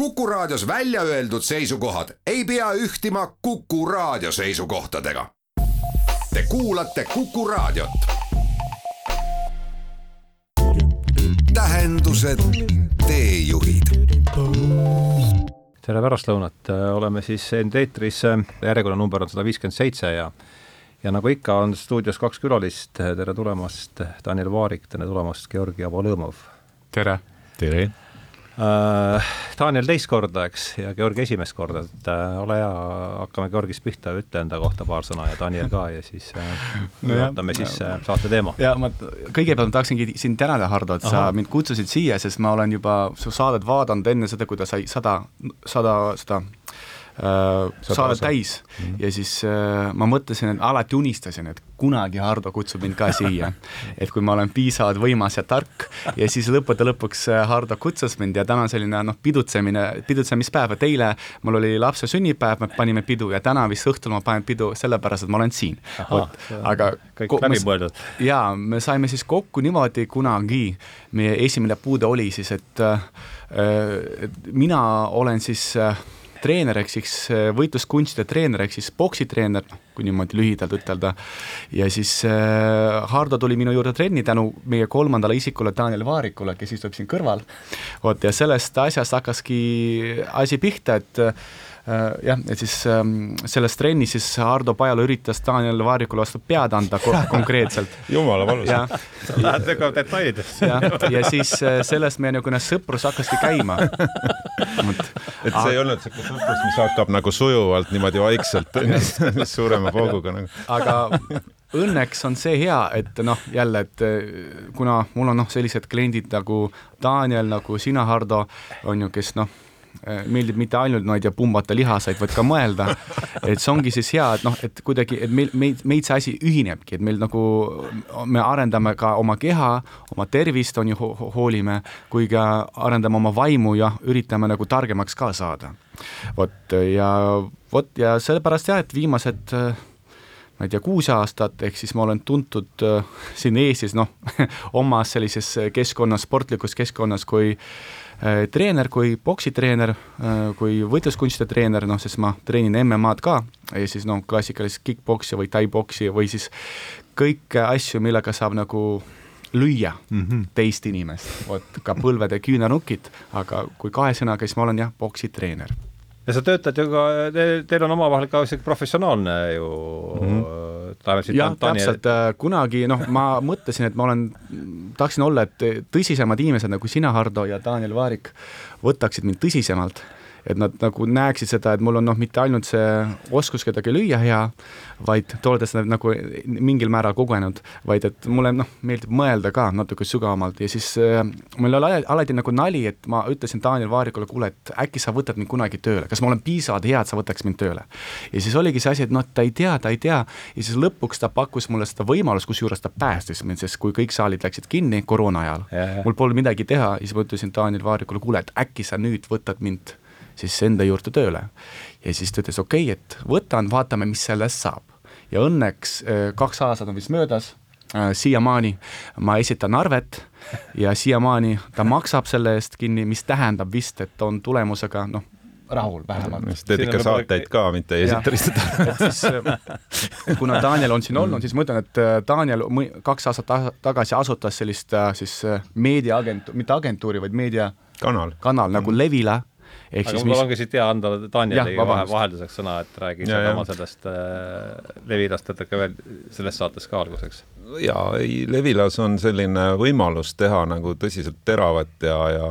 Kuku Raadios välja öeldud seisukohad ei pea ühtima Kuku Raadio seisukohtadega. Te kuulate Kuku Raadiot. tähendused, teejuhid tere pärastlõunat, oleme siis end eetris, järjekorranumber on sada viiskümmend seitse ja ja nagu ikka, on stuudios kaks külalist, tere tulemast, Daniel Vaarik, tere tulemast, Georgi Avolõmov. tere! tere! Äh, Daniel teist korda, eks, ja Georgi esimest korda, et äh, ole hea, hakkame Georgist pihta, ütle enda kohta paar sõna ja Daniel ka ja siis äh, no vaatame siis äh, saate teema. ja ma kõigepealt tahaksingi sind tänada, Hardo, et Aha. sa mind kutsusid siia, sest ma olen juba su saadet vaadanud enne seda, kui ta sai sada, sada, sada äh, saada täis mm -hmm. ja siis äh, ma mõtlesin, et alati unistasin, et kunagi Hardo kutsub mind ka siia. et kui ma olen piisavalt võimas ja tark ja siis lõppude lõpuks äh, Hardo kutsus mind ja täna selline noh, pidutsemine, pidutsemispäev, et eile mul oli lapse sünnipäev, me panime pidu ja täna vist õhtul ma panen pidu sellepärast, et ma olen siin. aga kõik läbi mõeldud. jaa, me saime siis kokku niimoodi kunagi, meie esimene puude oli siis, et äh, mina olen siis äh, treener ehk siis äh, võitluskunstide treener ehk siis poksitreener, kui niimoodi lühidalt ütelda. ja siis äh, Hardo tuli minu juurde trenni tänu meie kolmandale isikule Daniel Vaarikule, kes istub siin kõrval. vot ja sellest asjast hakkaski asi pihta, et äh, jah, et siis ähm, selles trennis siis Hardo Pajala üritas Daniel Vaarikule vastu pead anda konkreetselt. jumala valus. Lähed väga detailidesse. ja, ja siis sellest meie niisugune sõprus hakkaski käima. et see ei olnud niisugune sõprus, mis hakkab nagu sujuvalt niimoodi vaikselt suurema pauguga nagu. aga õnneks on see hea, et noh, jälle, et äh, kuna mul on noh, sellised kliendid nagu Daniel, nagu sina, Hardo, on ju, kes noh meeldib mitte ainult, ma ei tea, pumbata lihaseid, vaid ka mõelda. et see ongi siis hea, et noh, et kuidagi, et meil, meid, meid see asi ühinebki, et meil nagu, me arendame ka oma keha, oma tervist on ju ho, hoolime, kui ka arendame oma vaimu ja üritame nagu targemaks ka saada. vot ja vot ja sellepärast jah, et viimased ma ei tea, kuus aastat, ehk siis ma olen tuntud äh, siin Eestis noh omas sellises keskkonnas, sportlikus keskkonnas kui Äh, treener kui poksitreener, äh, kui võitluskunstide treener, noh, sest ma treenin MM-ad ka ja siis noh, klassikalist kick-poksi või tai-poksi või siis kõiki asju, millega saab nagu lüüa mm -hmm. teist inimest, vot ka põlved ja küünarnukid, aga kui kahe sõnaga, siis ma olen jah, poksitreener ja sa töötad ju ka te,, teil on omavahel ka sihuke professionaalne ju mm -hmm. Jah, täpselt, äh, kunagi noh, ma mõtlesin, et ma olen, tahaksin olla, et tõsisemad inimesed nagu sina, Hardo, ja Daniel Vaarik võtaksid mind tõsisemalt et nad nagu näeksid seda, et mul on noh, mitte ainult see oskus kedagi lüüa hea, vaid olete seda nagu mingil määral kogenud, vaid et mulle noh, meeldib mõelda ka natuke sügavamalt. Ja siis äh, mul oli alati nagu nali, et ma ütlesin Daniel Vaarikule, kuule, et äkki sa võtad mind kunagi tööle, kas ma olen piisavalt hea, et sa võtaks mind tööle. ja siis oligi see asi, et noh, ta ei tea, ta ei tea. Ja siis lõpuks ta pakkus mulle seda võimalust, kusjuures ta päästis mind, sest kui kõik saalid läksid kinni koroona ajal, mul polnud midagi teha. Ja siis ma ütlesin Daniel Vaarikule, kuule, et äkki sa nüüd võtad mind siis enda juurde tööle. ja siis ta ütles, okei okay,, et võtan, vaatame, mis sellest saab. ja õnneks äh, kaks aastat on vist möödas, äh, siiamaani ma esitan arvet ja siiamaani ta maksab selle eest kinni, mis tähendab vist, et on tulemusega noh, rahul vähemalt. teed ikka saateid ka, mitte ei esita lihtsalt äh, kuna Daniel on siin olnud, siis ma ütlen, et Daniel kaks aastat tagasi asutas sellist siis meediaagentuuri, mitte agentuuri, vaid meedia kanal, kanal nagu Levila aga mul mis... ongi siit hea anda Danielile vahe, vahelduseks sõna, et räägi ja, oma sellest äh, Levilast natuke veel selles saates ka alguseks. jaa, ei, Levilas on selline võimalus teha nagu tõsiselt teravat ja, ja,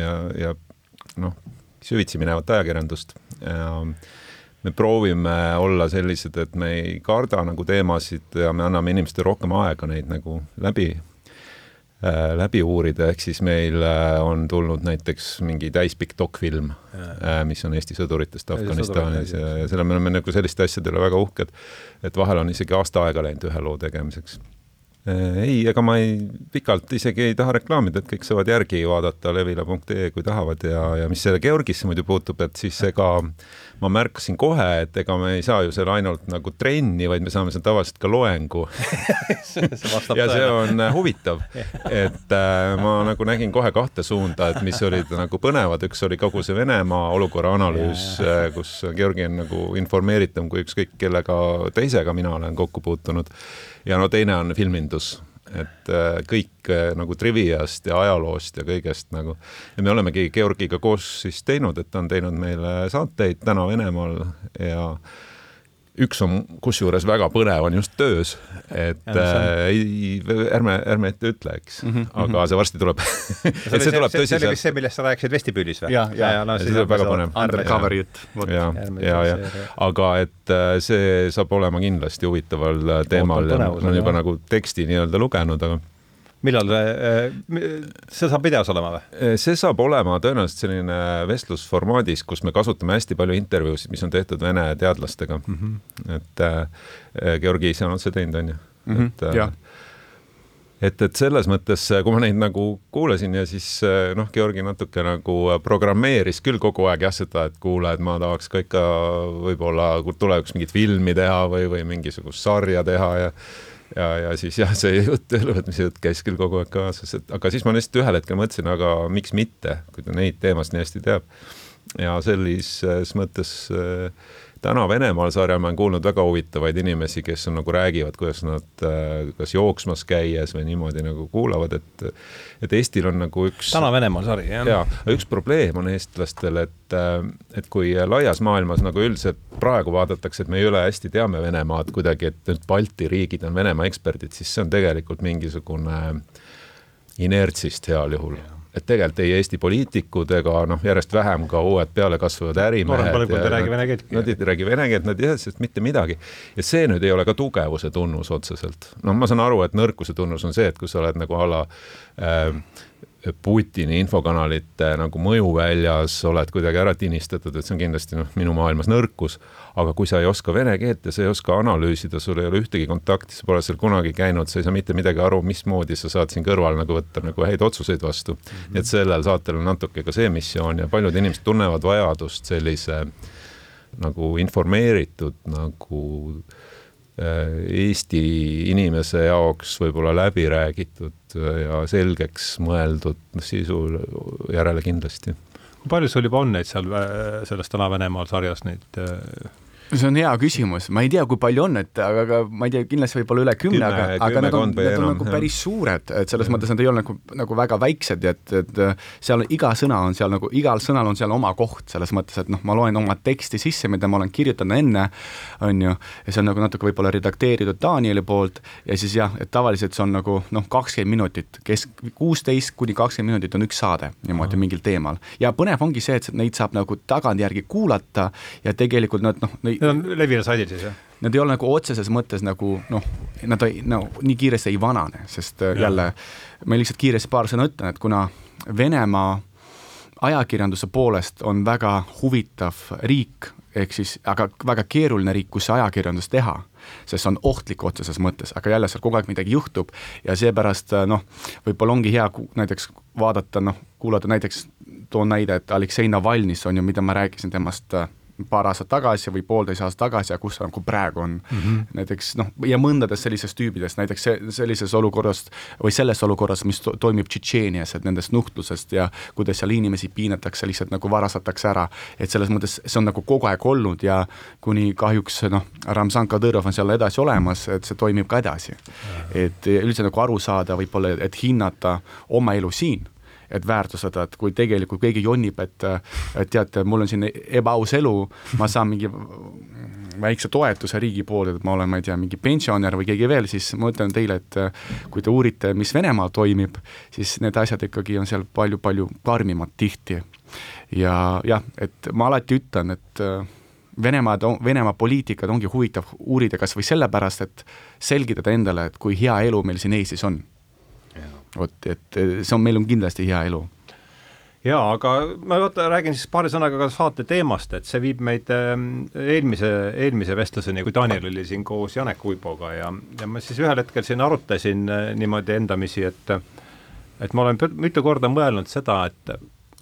ja, ja noh, süvitsi minevat ajakirjandust. Ja me proovime olla sellised, et me ei karda nagu teemasid ja me anname inimestele rohkem aega neid nagu läbi läbi uurida, ehk siis meil äh, on tulnud näiteks mingi täispikk dokfilm, äh, mis on Eesti sõduritest Afganistanis ja, ja selle me oleme nagu selliste asjade üle väga uhked, et vahel on isegi aasta aega läinud ühe loo tegemiseks. Äh, ei, ega ma ei, pikalt isegi ei taha reklaamida, et kõik saavad järgi vaadata levila.ee, kui tahavad ja, ja mis selle Georgisse muidu puutub, et siis ega ma märkasin kohe, et ega me ei saa ju seal ainult nagu trenni, vaid me saame seal tavaliselt ka loengu. Ja see on äh, huvitav, et äh, ma nagu nägin kohe kahte suunda, et mis olid nagu põnevad, üks oli kogu see Venemaa olukorra analüüs, äh, kus Georgi on nagu informeeritum kui ükskõik kellega teisega mina olen kokku puutunud ja no teine on filmindus, et äh, kõik äh, nagu triviast ja ajaloost ja kõigest nagu. Ja me olemegi Georgiga koos siis teinud, et ta on teinud meile saateid Täna Venemaal ja üks on kusjuures väga põnev, on just töös, et äh, ei, ärme, ärme ette ütle, eks mm, -hmm. aga see varsti tuleb et see tuleb tõsiselt. see oli vist see, millest sa rääkisid vestibüülis või? ja, ja, ja, no, see tuleb väga põnev. Undercover jutt. ja, ja, ja, aga et äh, see saab olema kindlasti huvitaval äh, teemal ja ma olen juba nagu teksti nii-öelda lugenud, aga millal see saab videos olema või? Äh, see saab olema tõenäoliselt selline vestlusformaadis, kus me kasutame hästi palju intervjuusid, mis on tehtud Vene teadlastega mm. -hmm. et äh, Georgi ise on otse teinud, on ju mm. -hmm. et äh, et, et selles mõttes, kui ma neid nagu kuulasin ja siis äh, noh, Georgi natuke nagu programmeeris küll kogu aeg jah, seda, et kuule, et ma tahaks ka ikka võib-olla tulevikus mingit filmi teha või, või mingisugust sarja teha ja ja, ja siis jah, see jutt, ülevõtmise jutt käis küll kogu aeg kaasas, et aga siis ma lihtsalt ühel hetkel mõtlesin, aga miks mitte, kui ta neid teemasid nii hästi teab. ja sellises mõttes äh, täna Venemaal sarjal ma olen kuulnud väga huvitavaid inimesi, kes on nagu räägivad, kuidas nad äh, kas jooksmas käies või niimoodi nagu kuulavad, et et Eestil on nagu üks täna Venemaal sari, jah. jaa, üks probleem on eestlastel, et äh, et kui laias maailmas nagu üldiselt praegu vaadatakse, et me üle hästi teame Venemaad kuidagi, et nüüd Balti riigid on Venemaa eksperdid, siis see on tegelikult mingisugune inertsist heal juhul ja et tegelikult ei Eesti poliitikud ega noh, järjest vähem ka uued pealekasvavad ärimehed. Nad. Nad ei räägi vene keelt, nad ei tea sellest mitte midagi. ja see nüüd ei ole ka tugevuse tunnus otseselt. noh, ma saan aru, et nõrkuse tunnus on see, et kui sa oled nagu a la äh, Putini infokanalite nagu mõjuväljas oled kuidagi ära tinistatud, et see on kindlasti noh, minu maailmas nõrkus. aga kui sa ei oska vene keelt ja sa ei oska analüüsida, sul ei ole ühtegi kontakti, sa pole seal kunagi käinud, sa ei saa mitte midagi aru, mismoodi sa saad siin kõrval nagu võtta nagu häid otsuseid vastu mm. -hmm. et sellel saatel on natuke ka see missioon ja paljud inimesed tunnevad vajadust sellise nagu informeeritud nagu Äh, Eesti inimese jaoks võib-olla läbi räägitud ja selgeks mõeldud sisu järele kindlasti. kui palju sul juba on neid seal äh, selles Täna Venemaal sarjas neid äh, see on hea küsimus, ma ei tea, kui palju on, et aga, aga ma ei tea, kindlasti võib-olla üle kümne, aga, aga nad on, need on nagu päris suured, et selles ja. mõttes nad ei ole nagu, nagu väga väiksed, et, et seal iga sõna on seal nagu, igal sõnal on seal oma koht, selles mõttes, et noh, ma loen oma teksti sisse, mida ma olen kirjutanud enne, on ju, ja see on nagu natuke võib-olla redakteeritud Danieli poolt ja siis jah, et tavaliselt see on nagu noh, kakskümmend minutit, kes kuusteist kuni kakskümmend minutit on üks saade niimoodi mingil teemal. ja põnev ongi see, et neid saab nagu tagantjärgi kuulata ja tegelikult nad noh, Need on Levila saidil siis, jah? Nad ei ole nagu otseses mõttes nagu noh, nad ei, no nii kiiresti ei vanane, sest äh, ja. jälle ma lihtsalt kiiresti paar sõna ütlen, et kuna Venemaa ajakirjanduse poolest on väga huvitav riik, ehk siis aga väga keeruline riik, kus ajakirjandust teha, sest see on ohtlik otseses mõttes, aga jälle seal kogu aeg midagi juhtub ja seepärast äh, noh, võib-olla ongi hea näiteks vaadata noh, kuulata näiteks, toon näide, et Aleksei Navalnõis on ju, mida ma rääkisin temast äh, paar aastat tagasi või poolteist aastat tagasi ja kus ta nagu praegu on mm. -hmm. näiteks noh, ja mõndades sellisest tüübidest, näiteks see, sellises olukorras või selles olukorras, mis to toimub Tšetšeenias, et nendest nuhtlusest ja kuidas seal inimesi piinatakse, lihtsalt nagu varastatakse ära. et selles mõttes see on nagu kogu aeg olnud ja kuni kahjuks noh, Ramzan Kadõrov on seal edasi olemas, et see toimib ka edasi. et üldse nagu aru saada võib-olla, et hinnata oma elu siin et väärtustada, et kui tegelikult keegi jonnib, et et teate, mul on siin ebaaus elu, ma saan mingi väikse toetuse riigi poolt, et ma olen, ma ei tea, mingi pensionär või keegi veel, siis ma ütlen teile, et kui te uurite, mis Venemaal toimib, siis need asjad ikkagi on seal palju-palju karmimad tihti. ja jah, et ma alati ütlen, et Venemaad, Venemaa poliitikat ongi huvitav uurida kas või sellepärast, et selgitada endale, et kui hea elu meil siin Eestis on vot, et see on, meil on kindlasti hea elu. Jaa, aga ma vaata, räägin siis paari sõnaga ka saate teemast, et see viib meid ähm, eelmise, eelmise vestluseni, kui Daniel oli siin koos Janek Uiboga ja, ja ma siis ühel hetkel siin arutasin äh, niimoodi endamisi, et et ma olen mitu korda mõelnud seda, et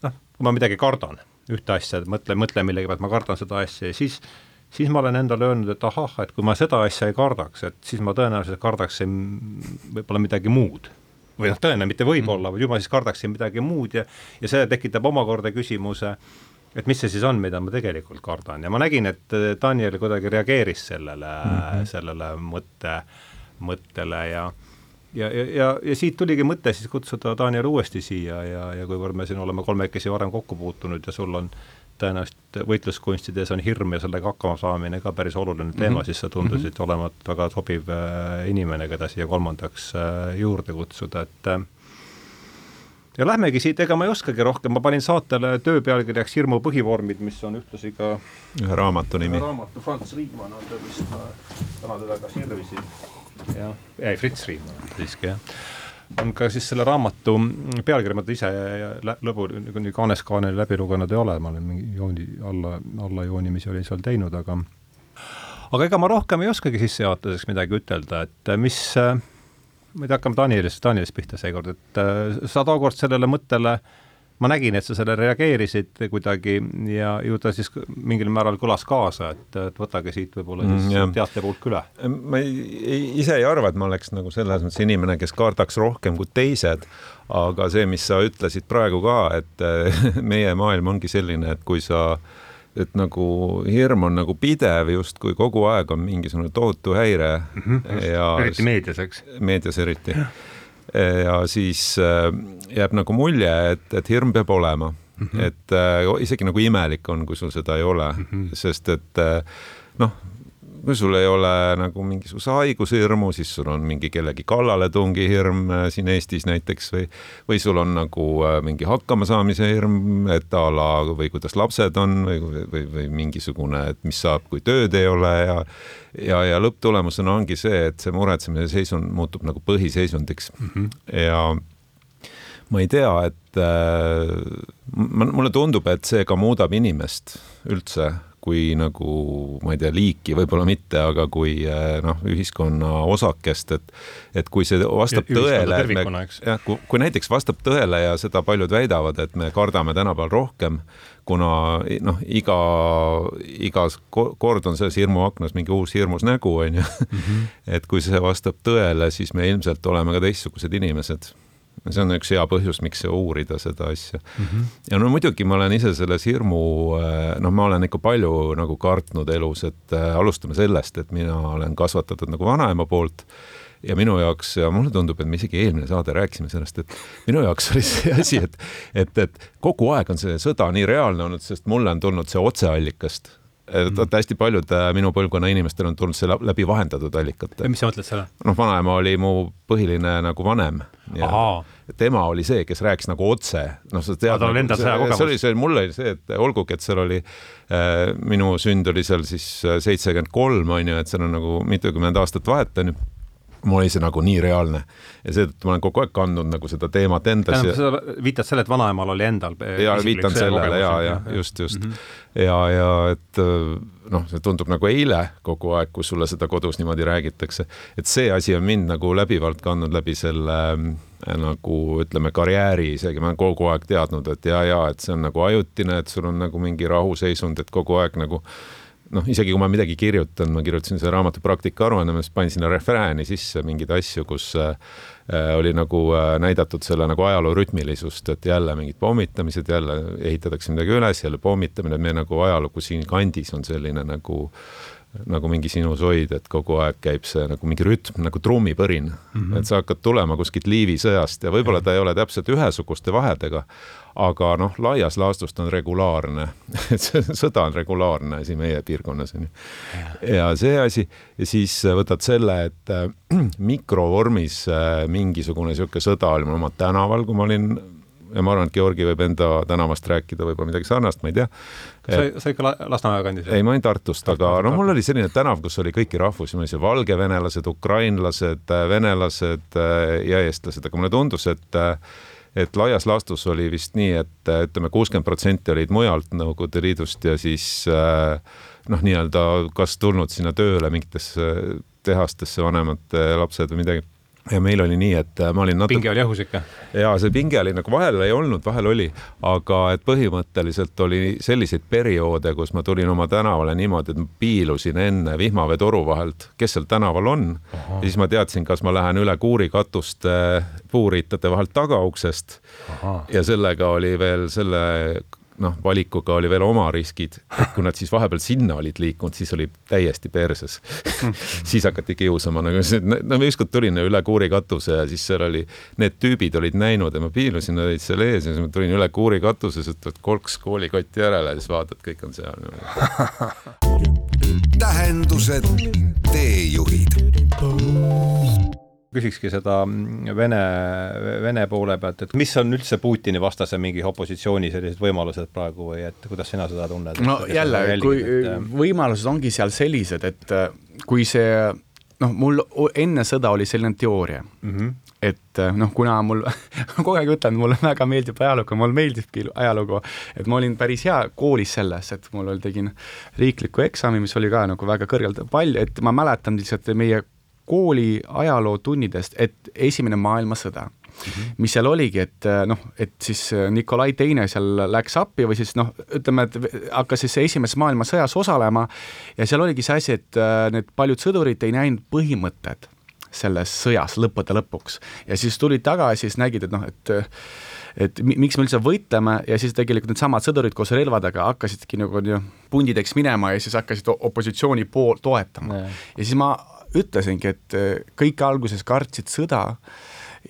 noh, kui ma midagi kardan, ühte asja, mõtle, mõtle millegi pealt, ma kardan seda asja ja siis siis ma olen endale öelnud, et ahah, et kui ma seda asja ei kardaks, et siis ma tõenäoliselt kardaksin võib-olla midagi muud või noh, tõenäoliselt mitte võib-olla mm., vaid ju ma siis kardaksin midagi muud ja ja see tekitab omakorda küsimuse, et mis see siis on, mida ma tegelikult kardan ja ma nägin, et Daniel kuidagi reageeris sellele mm, -hmm. sellele mõtte, mõttele ja ja, ja, ja, ja siit tuligi mõte siis kutsuda Daniel uuesti siia ja, ja kuivõrd me siin oleme kolmekesi varem kokku puutunud ja sul on tõenäoliselt võitluskunstides on hirm ja sellega hakkama saamine ka päris oluline teema mm, -hmm. siis sa tundusid mm -hmm. olevat väga sobiv äh, inimene, keda siia kolmandaks äh, juurde kutsuda, et äh, ja lähmegi siit, ega ma ei oskagi rohkem, ma panin saatele töö pealkirjaks Hirmu põhivormid, mis on ühtlasi ka ühe raamatu nimi. raamatu, Franz Riimann on ta vist, täna teda ka sirvisin. jah, ei Fritz Riimann siiski jah on ka siis selle raamatu pealkiri, ma ise lõbu nii kaaneskaanel läbi lugenud ei ole, ma olen mingi jooni, alla, allajoonimisi olin seal teinud, aga aga ega ma rohkem ei oskagi sissejuhatuseks midagi ütelda, et mis, ma ei tea, hakkame Danielist, Danielist pihta seekord, et sa tookord sellele mõttele äh, ma nägin, et sa sellele reageerisid kuidagi ja ju ta siis mingil määral kõlas kaasa, et, et võtage siit võib-olla siis mm, teatepulk üle. ma ei, ei, ise ei arva, et ma oleks nagu selles mõttes inimene, kes kardaks rohkem kui teised, aga see, mis sa ütlesid praegu ka, et meie maailm ongi selline, et kui sa et nagu hirm on nagu pidev justkui kogu aeg on mingisugune tohutu häire mm. -hmm, ja eriti meedias, eks? meedias eriti ja siis äh, jääb nagu mulje, et, et hirm peab olema mm. -hmm. et äh, isegi nagu imelik on, kui sul seda ei ole mm, -hmm. sest et äh, noh, kui sul ei ole nagu mingisuguse haiguse hirmu, siis sul on mingi kellegi kallaletungi hirm äh, siin Eestis näiteks või, või sul on nagu äh, mingi hakkamasaamise hirm, et a la või kuidas lapsed on või, või, või mingisugune, et mis saab, kui tööd ei ole ja ja, ja lõpptulemusena ongi see, et see muretsemise seisund muutub nagu põhiseisundiks mm -hmm. ja ma ei tea, et äh, mulle tundub, et see ka muudab inimest üldse kui nagu, ma ei tea, liiki võib-olla mitte, aga kui eh, noh, ühiskonna osakest, et et kui see vastab tõele, jah, kui, kui näiteks vastab tõele ja seda paljud väidavad, et me kardame tänapäeval rohkem, kuna noh, iga, igas kord on selles hirmuaknas mingi uus hirmus nägu, on ju. Mhm. et kui see vastab tõele, siis me ilmselt oleme ka teistsugused inimesed see on üks hea põhjus, miks uurida seda asja mm. -hmm. ja no muidugi ma olen ise selles hirmu, äh, noh, ma olen ikka palju nagu kartnud elus, et äh, alustame sellest, et mina olen kasvatatud nagu vanaema poolt ja minu jaoks ja mulle tundub, et me isegi eelmine saade rääkisime sellest, et minu jaoks oli see asi, et, et, et kogu aeg on see sõda nii reaalne olnud, sest mulle on tulnud see otseallikast et vaata hästi paljud äh, minu põlvkonna inimestel on tulnud see läbi vahendatud allikate. mis sa mõtled selle? noh, vanaema oli mu põhiline nagu vanem. tema oli see, kes rääkis nagu otse, noh, sa tead. tal oli endal sõjakogemus. see oli see, mul oli see, et olgugi, et seal oli äh,, minu sünd oli seal siis äh, seitsekümmend kolm, on ju, et seal on nagu mitukümmend aastat vahet, on ju mul oli see nagu nii reaalne ja seetõttu ma olen kogu aeg kandnud nagu seda teemat endas. tähendab, sa viitad sellele, et vanaemal oli endal ja viitan sellele ja, ja just, just mm. -hmm. ja, ja et noh, see tundub nagu eile kogu aeg, kui sulle seda kodus niimoodi räägitakse, et see asi on mind nagu läbivalt kandnud läbi selle äh, nagu ütleme, karjääri isegi, ma olen kogu aeg teadnud, et ja, ja et see on nagu ajutine, et sul on nagu mingi rahuseisund, et kogu aeg nagu noh, isegi kui ma midagi kirjutan, ma kirjutasin selle raamatu praktika aruanne, ma siis panin sinna refrääni sisse mingeid asju, kus äh, oli nagu äh, näidatud selle nagu ajaloo rütmilisust, et jälle mingid pommitamised, jälle ehitatakse midagi üles, jälle pommitamine, meie nagu ajalugu siin kandis on selline nagu nagu mingi sinusoid, et kogu aeg käib see nagu mingi rütm nagu trummipõrin mm, -hmm. et sa hakkad tulema kuskilt Liivi sõjast ja võib-olla ta ei ole täpselt ühesuguste vahedega, aga noh, laias laastus ta on regulaarne et see sõda on regulaarne asi meie piirkonnas on ju. ja see asi ja siis võtad selle, et äh, mikrovormis äh, mingisugune niisugune sõda oli mul oma tänaval, kui ma olin ja ma arvan, et Georgi võib enda tänavast rääkida võib-olla midagi sarnast, ma ei tea. sa, sa ikka Lasnamäe kandis? ei, ma olin Tartust, aga noh, mul oli selline tänav, kus oli kõiki rahvusi, meil oli seal valgevenelased, ukrainlased, venelased äh, ja eestlased, aga mulle tundus, et et laias laastus oli vist nii, et ütleme, kuuskümmend protsenti olid mujalt Nõukogude Liidust ja siis noh, nii-öelda kas tulnud sinna tööle mingitesse tehastesse vanemate lapsed või midagi ja meil oli nii, et äh, ma olin natuke. pinge oli õhus ikka? ja see pinge oli nagu vahel ei olnud, vahel oli, aga et põhimõtteliselt oli selliseid perioode, kus ma tulin oma tänavale niimoodi, et ma piilusin enne vihmaveetoru vahelt, kes seal tänaval on. ja siis ma teadsin, kas ma lähen üle kuurikatuste puuriitate vahelt tagauksest. ja sellega oli veel selle noh, valikuga oli veel oma riskid, et kui nad siis vahepeal sinna olid liikunud, siis oli täiesti perses. Siis hakati kiusama nagu see, no ma ükskord tulin üle kuuri katuse ja siis seal oli, need tüübid olid näinud ja ma piilusin, nad olid seal ees ja siis ma tulin üle kuuri katuse, siis võtad kolks koolikotti järele ja siis vaatad, kõik on seal tähendused, teejuhid küsikski seda Vene, Vene poole pealt, et mis on üldse Putini vastase mingi opositsiooni sellised võimalused praegu või et kuidas sina seda tunned? no jälle, kui et... võimalused ongi seal sellised, et äh, kui see noh, mul enne sõda oli selline teooria mm, -hmm. et äh, noh, kuna mul kogu aeg ütlen, mulle väga meeldib ajalugu, mulle meeldibki ajalugu, et ma olin päris hea koolis selles, et mul oli, tegin riikliku eksami, mis oli ka nagu väga kõrgelt palju, et ma mäletan lihtsalt meie kooli ajalootunnidest, et Esimene maailmasõda Mm -hmm. mis seal oligi, et noh, et siis Nikolai Teine seal läks appi või siis noh, ütleme, et hakkas siis esimeses maailmasõjas osalema ja seal oligi see asi, et äh, need paljud sõdurid ei näinud põhimõtted selles sõjas lõppude lõpuks ja siis tulid tagasi, siis nägid, et noh, et et miks me üldse võitleme ja siis tegelikult needsamad sõdurid koos relvadega hakkasidki nagu pundideks minema ja siis hakkasid opositsiooni pool toetama. ja siis ma ütlesingi, et äh, kõik alguses kartsid sõda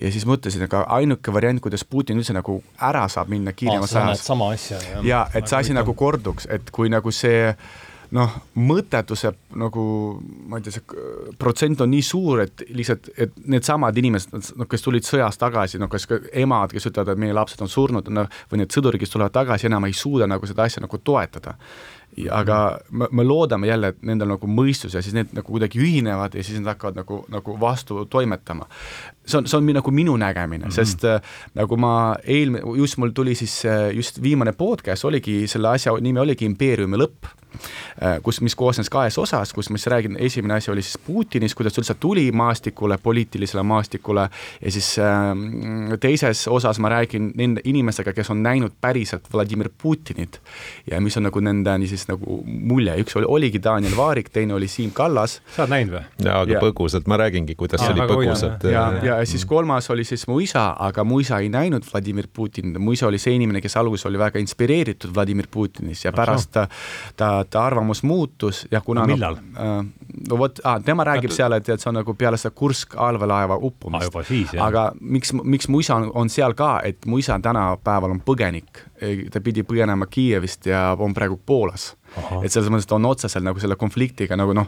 ja siis mõtlesin, aga ainuke variant, kuidas Putin üldse nagu ära saab minna kiiremas ajas. sama asja. ja et see asi nagu korduks, et kui nagu see noh, mõttetuse nagu ma ei tea, see protsent on nii suur, et lihtsalt, et needsamad inimesed, noh, kes tulid sõjast tagasi, no kas emad, kes ütlevad, et meie lapsed on surnud, noh, või need sõdurid, kes tulevad tagasi, enam ei suuda nagu seda asja nagu toetada aga me, me loodame jälle, et nendel nagu mõistus ja siis need nagu kuidagi ühinevad ja siis nad hakkavad nagu, nagu vastu toimetama. see on, see on nagu minu nägemine mm, -hmm. sest äh, nagu ma eelmine, just mul tuli siis äh, just viimane podcast oligi, selle asja nimi oligi impeeriumi lõpp Äh, kus, mis koosnes kahes osas, kus ma siis räägin, esimene asi oli siis Putinist, kuidas üldse tuli maastikule, poliitilisele maastikule ja siis äh, teises osas ma räägin nende inimestega, kes on näinud päriselt Vladimir Putinit ja mis on nagu nende niisiis nagu mulje, üks oli, oligi Daniel Vaarik, teine oli Siim Kallas. sa oled näinud või? jaa, aga ja. põgusalt, ma räägingi, kuidas see oli põgusalt. ja, ja, ja siis kolmas oli siis mu isa, aga mu isa ei näinud Vladimir Putinit, mu isa oli see inimene, kes alguses oli väga inspireeritud Vladimir Putinist ja pärast ta, ta ta arvamus muutus ja kuna no, millal no,? no vot ah,, tema räägib Ätu... seal, et, et see on nagu peale seda Kursk allveelaeva uppumist ah,. aga miks, miks mu isa on, on seal ka, et mu isa tänapäeval on põgenik, ta pidi põgenema Kiievist ja on praegu Poolas. Et selles mõttes ta on otseselt nagu selle konfliktiga nagu noh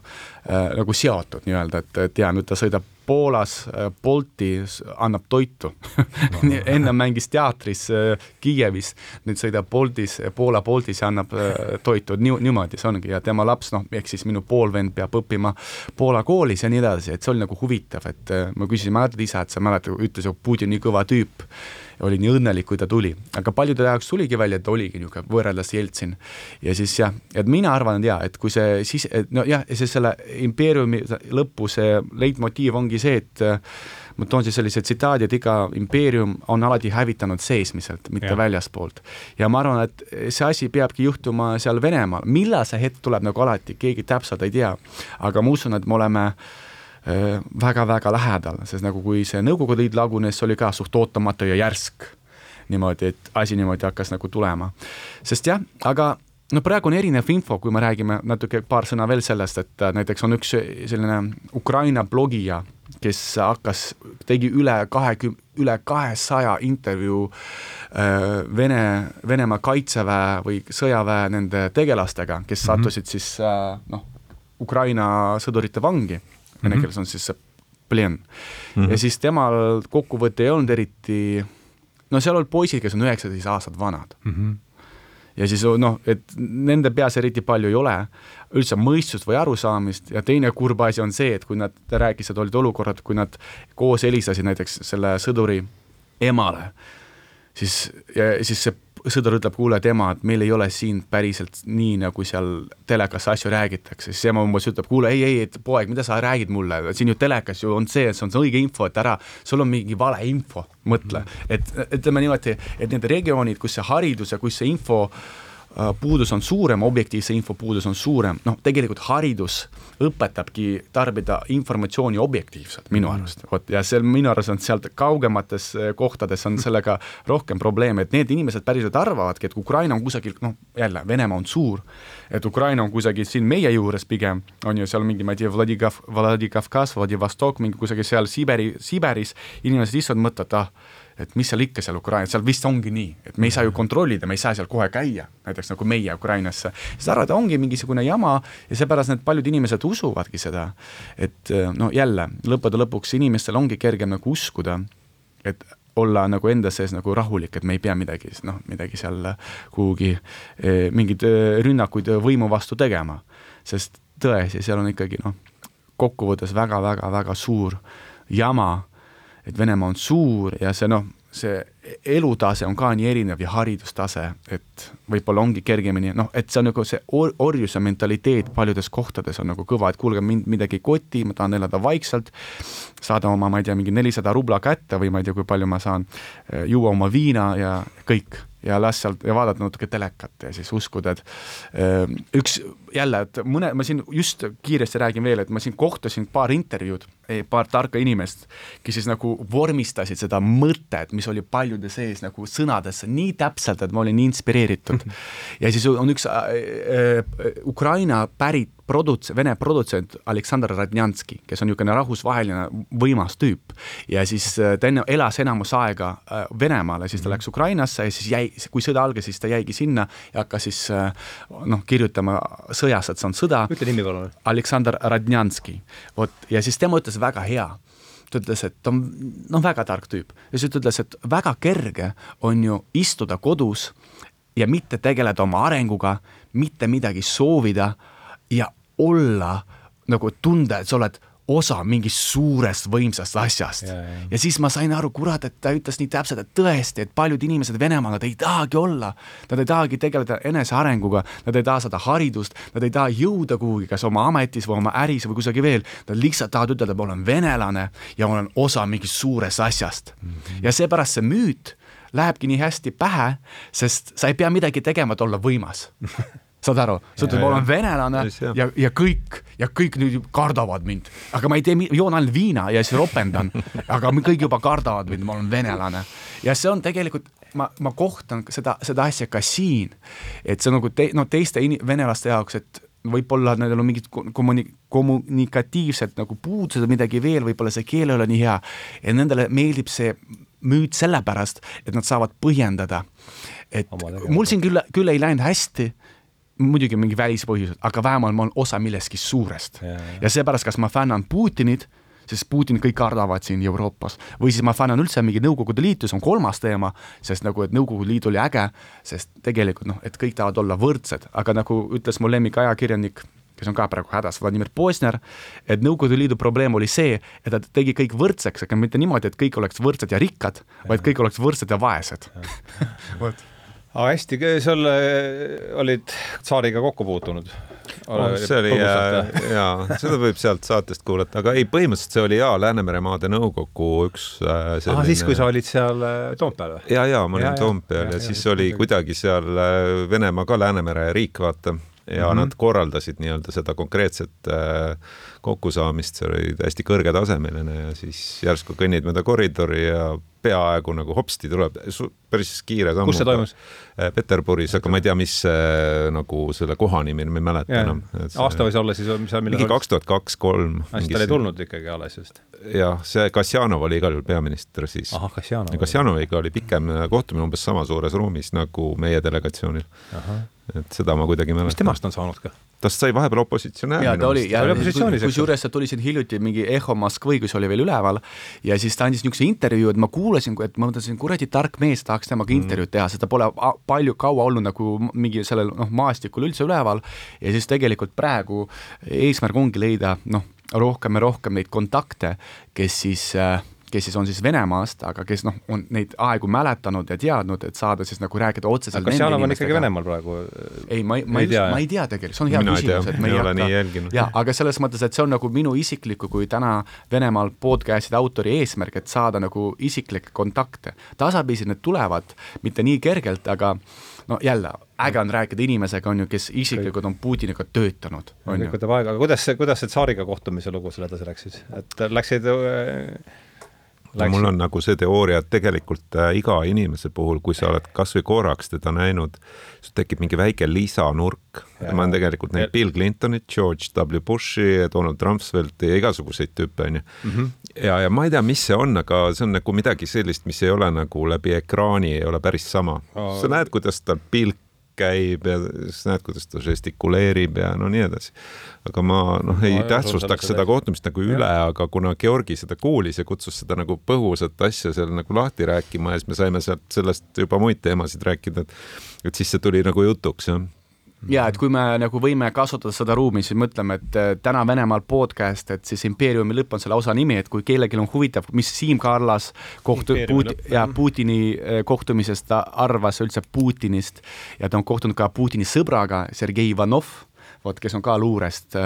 äh,, nagu seotud nii-öelda, et, et ja nüüd ta sõidab Poolas äh, Bolti, annab toitu. No. enne mängis teatris äh, Kiievis, nüüd sõidab Boltis, Poola Boltis ja annab äh, toitu, nii, niimoodi see ongi. Ja tema laps, noh, ehk siis minu poolvend peab õppima Poola koolis ja nii edasi, et see oli nagu huvitav, et äh, ma küsisin, mäletad isa, et sa mäletad, ütles, et Putin nii kõva tüüp oli nii õnnelik, kui ta tuli. aga paljude jaoks tuligi välja, et oligi niisugune võrreldes Jeltsin. ja siis jah, et mina arvan, et jaa, et kui see siis, nojah, see selle impeeriumi lõpu see leitmotiiv ongi see, et ma toon siis sellise tsitaadi, et iga impeerium on alati hävitanud seesmiselt, mitte ja. väljaspoolt. ja ma arvan, et see asi peabki juhtuma seal Venemaal, millal see hetk tuleb, nagu alati, keegi täpselt ei tea. aga ma usun, et me oleme äh, väga-väga lähedal, sest nagu kui see Nõukogude Liit lagunes, see oli ka suht ootamatu ja järsk. niimoodi, et asi niimoodi hakkas nagu tulema. sest jah, aga no praegu on erinev info, kui me räägime natuke paar sõna veel sellest, et äh, näiteks on üks selline Ukraina blogija, kes hakkas, tegi üle kahekümne, üle kahesaja intervjuu äh, Vene, Venemaa kaitseväe või sõjaväe nende tegelastega, kes mhm. sattusid mm -hmm. siis äh, noh, Ukraina sõdurite vangi vene keeles on siis see plen mm. -hmm. ja siis temal kokkuvõte ei olnud eriti, no seal olid poisid, kes on üheksateist aastat vanad mm. -hmm ja siis noh, et nende peas eriti palju ei ole üldse mõistust või arusaamist ja teine kurb asi on see, et kui nad rääkisid, olid olukorrad, kui nad koos helistasid näiteks selle sõduri emale siis, ja siis see sõdur ütleb, kuule tema, et meil ei ole siin päriselt nii, nagu seal telekas asju räägitakse, siis ema umbes ütleb, kuule ei, ei, et poeg, mida sa räägid mulle, siin ju telekas ju on see, see on see õige info, et ära, sul on mingi valeinfo, mõtle, et ütleme niimoodi, et need regioonid, kus see haridus ja kus see info Äh, puudus on suurem, objektiivse info puudus on suurem, noh, tegelikult haridus õpetabki tarbida informatsiooni objektiivselt minu mm. arust, vot ja seal minu arust on sealt kaugemates äh, kohtades on sellega rohkem probleeme, et need inimesed päriselt arvavadki, et Ukraina on kusagil, noh, jälle, Venemaa on suur, et Ukraina on kusagil siin meie juures pigem, on ju seal mingi, ma ei tea, Vladikav-, Vladikavkaz, Vladivostok, mingi kusagil seal Siberi, Siberis, inimesed lihtsalt mõtlevad, ah, et mis seal ikka seal Ukrainas, seal vist ongi nii, et me ei saa ju kontrollida, me ei saa seal kohe käia, näiteks nagu meie Ukrainasse. siis arvad, ongi mingisugune jama ja seepärast need paljud inimesed usuvadki seda. et no jälle, lõppude lõpuks inimestel ongi kergem nagu uskuda, et olla nagu enda sees nagu rahulik, et me ei pea midagi, noh, midagi seal kuhugi eh, mingeid eh, rünnakuid võimu vastu tegema. sest tõesti, seal on ikkagi noh, kokkuvõttes väga-väga-väga suur jama et Venemaa on suur ja see noh, see elutase on ka nii erinev ja haridustase, et võib-olla ongi kergemini noh, et see on nagu see or orjuse mentaliteet paljudes kohtades on nagu kõva, et kuulge, mind midagi ei koti, ma tahan elada vaikselt, saada oma, ma ei tea, mingi nelisada rubla kätte või ma ei tea, kui palju ma saan eh, juua oma viina ja kõik. Ja las sealt ja vaadata natuke telekat ja siis uskuda, et äh, üks jälle, et mõne, ma siin just kiiresti räägin veel, et ma siin kohtasin paar intervjuud, paar tarka inimest, kes siis nagu vormistasid seda mõtet, mis oli paljude sees nagu sõnadesse nii täpselt, et ma olin nii inspireeritud. ja siis on üks äh, äh, Ukraina pärit produts-, Vene produtsent Aleksandr Radnjanski, kes on niisugune rahvusvaheline võimas tüüp ja siis äh, ta enne elas enamus aega äh, Venemaale, siis ta läks Ukrainasse ja siis jäi, kui sõda algas, siis ta jäigi sinna ja hakkas siis äh, noh, kirjutama sõjas, et see on sõda. ütle nimi palun. Aleksandr Radnjanski, vot, ja siis tema ütles väga hea ta ütles, et ta on noh, väga tark tüüp. Ja siis ta ütles, et väga kerge on ju istuda kodus ja mitte tegeleda oma arenguga, mitte midagi soovida ja olla nagu tunda, et sa oled osa mingist suurest võimsast asjast. ja siis ma sain aru, kurat, et ta ütles nii täpselt, et tõesti, et paljud inimesed Venemaal, nad ei tahagi olla, nad ei tahagi tegeleda enesearenguga, nad ei taha saada haridust, nad ei taha jõuda kuhugi, kas oma ametis või oma äris või kusagil veel, nad lihtsalt tahavad ütelda, ma olen venelane ja ma olen osa mingist suurest asjast mm. -hmm. ja seepärast see müüt lähebki nii hästi pähe, sest sa ei pea midagi tegema, et olla võimas saad aru, sa ütled, ma olen venelane ja, ja kõik ja kõik nüüd kardavad mind, aga ma ei tee, joon ainult viina ja siis ropendan, aga kõik juba kardavad mind, ma olen venelane. ja see on tegelikult, ma, ma kohtan seda, seda asja ka siin, et see nagu te, no teiste in, venelaste jaoks, et võib-olla nendel on mingid kommuni-, kommunikatiivsed nagu puudused või midagi veel, võib-olla see keel ei ole nii hea. Ja nendele meeldib see müüt sellepärast, et nad saavad põhjendada. et mul siin küll, küll ei läinud hästi muidugi mingi välispõhjused, aga vähemalt ma olen osa millestki suurest. ja, ja. seepärast, kas ma fännan Putinit, sest Putinit kõik kardavad siin Euroopas, või siis ma fännan üldse mingi Nõukogude Liitu, see on kolmas teema, sest nagu, et Nõukogude Liit oli äge, sest tegelikult noh, et kõik tahavad olla võrdsed, aga nagu ütles mu lemmikajakirjanik, kes on ka praegu hädas, Vladimir Posner, et Nõukogude Liidu probleem oli see, et ta tegi kõik võrdseks, aga mitte niimoodi, et kõik oleks võrdsed ja rikkad, vaid kõik oleks võrdsed ja vaesed vot aga hästi, sul olid tsaariga kokku puutunud? Oh, see oli äh, jaa, seda võib sealt saatest kuulata, aga ei, põhimõtteliselt see oli jaa, Läänemere maade nõukogu üks äh, selline... ah, siis, kui sa olid seal äh, Toompeal või? ja, ja ma olin ja, Toompeal ja, ja, ja siis ja, oli ja, kuidagi seal Venemaa ka Läänemere riik, vaata, ja mm -hmm. nad korraldasid nii-öelda seda konkreetset äh, kokkusaamist, see oli hästi kõrgetasemeline ja siis järsku kõnnid mööda koridori ja peaaegu nagu hopsti tuleb päris kiire sammuga. kus see toimus? Äh, Peterburis, aga ma ei tea, mis äh, nagu selle koha nimi ma ei mäleta enam. aasta võis olla siis, mis ajal mingi kaks tuhat kaks, kolm. siis ta oli tulnud ikkagi alles just? jah, see Kasjanov oli igal juhul peaminister siis. ahah, Kasjanov. Kasjanoviga oli pikem kohtumine umbes sama suures ruumis nagu meie delegatsioonil. et seda ma kuidagi mäletan. mis temast on saanud ka? Tast sai vahepeal opositsionäär. ja ta oli, kusjuures ta tuli siin hiljuti mingi Eho Moskvõi, kus oli veel üleval ja siis ta andis niisuguse intervjuu, et ma kuulasin, et ma mõtlesin, kuradi tark mees, tahaks temaga mm. intervjuud teha, sest ta pole palju kaua olnud nagu mingi sellel noh, maastikul üldse üleval ja siis tegelikult praegu eesmärk ongi leida noh, rohkem ja rohkem neid kontakte, kes siis äh, kes siis on siis Venemaast, aga kes noh, on neid aegu mäletanud ja teadnud, et saada siis nagu rääkida otseselt kas Janov on ikkagi Venemaal praegu? ei, ma ei, ma ei, ma ei tea tegelikult, see on hea Mina küsimus, et me ei hakka. jaa, aga selles mõttes, et see on nagu minu isikliku kui täna Venemaal podcast'ide autori eesmärk, et saada nagu isiklikke kontakte. tasapisi need tulevad, mitte nii kergelt, aga no jälle, äge on rääkida inimesega, on ju, kes isiklikult on Putiniga töötanud, kõik võtab aega, aga kuidas see, kuidas see tsaariga kohtumise lugu seal edasi läks siis, et läksid äh, no mul on nagu see teooria, et tegelikult äh, iga inimese puhul, kui sa oled kasvõi korraks teda näinud, sul tekib mingi väike lisanurk. ma olen tegelikult näinud Bill Clintonit, George W Bushi, Donald Rumsfeldti ja igasuguseid tüüpe, onju. Mhm. ja, ja ma ei tea, mis see on, aga see on nagu midagi sellist, mis ei ole nagu läbi ekraani ei ole päris sama. sa näed, kuidas tal pilk käib ja siis näed, kuidas ta žestikuleerib ja no nii edasi. aga ma noh, ei jah, tähtsustaks seda kohtumist nagu üle, aga kuna Georgi seda kuulis ja kutsus seda nagu põgusat asja seal nagu lahti rääkima ja siis me saime sealt sellest juba muid teemasid rääkida, et et siis see tuli nagu jutuks, jah ja et kui me nagu võime kasutada seda ruumi, siis mõtleme, et äh, täna Venemaal podcast, et siis impeeriumi lõpp on selle osa nimi, et kui kellelgi on huvitav, mis Siim Kallas kohtu- Impeeriumi Put- lõpp, ja. Putini äh, kohtumisest ta arvas üldse Putinist ja ta on kohtunud ka Putini sõbraga, Sergei Ivanov, vot kes on ka luurest,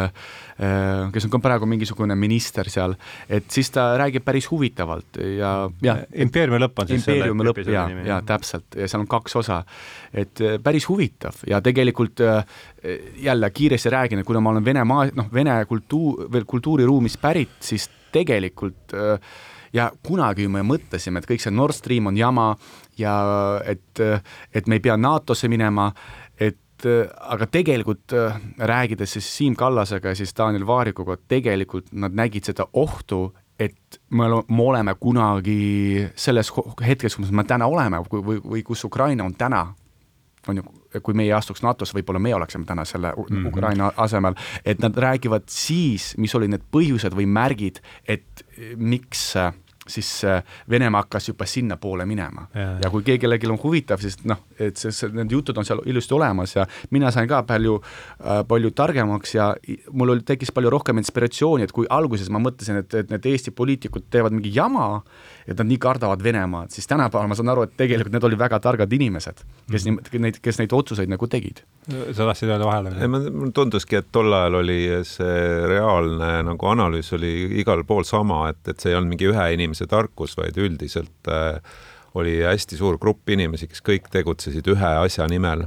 kes on ka praegu mingisugune minister seal, et siis ta räägib päris huvitavalt ja, ja impeeriumi lõpp on siis impeeriumi lõpp ja, ja täpselt. Ja seal on kaks osa. et eh, päris huvitav. Ja tegelikult jälle kiiresti räägin, et kuna ma olen Vene maa, noh, Vene kultuur, veel kultuuriruumist pärit, siis tegelikult ja kunagi me mõtlesime, et kõik see Nord Stream on jama ja et, et me ei pea NATO-sse minema, aga tegelikult äh, rääkides siis Siim Kallasega ja siis Daniel Vaarikuga, tegelikult nad nägid seda ohtu, et me ole- me oleme kunagi selles hetkes, kus me täna oleme või, või, või kus Ukraina on täna, on ju, kui meie astuks NATO-sse, võib-olla me oleksime täna selle mm -hmm. Ukraina asemel, et nad räägivad siis, mis olid need põhjused või märgid, et miks äh, siis äh, Venemaa hakkas juba sinnapoole minema. Ja, kui kellelgi on huvitav, siis noh, et see, need jutud on seal ilusti olemas ja mina sain ka palju äh,, palju targemaks ja mul oli, tekkis palju rohkem inspiratsiooni, et kui alguses ma mõtlesin, et, et need Eesti poliitikud teevad mingi jama, et nad nii kardavad Venemaad, siis tänapäeval ma saan aru, et tegelikult need olid väga targad inimesed, kes mm. neid, kes neid otsuseid nagu tegid. sa tahtsid öelda vahele? ei, mulle tunduski, et tol ajal oli see reaalne nagu analüüs oli igal pool sama, et, et see ei olnud mingi ühe inimese tarkus, vaid üldiselt äh, oli hästi suur grupp inimesi, kes kõik tegutsesid ühe asja nimel,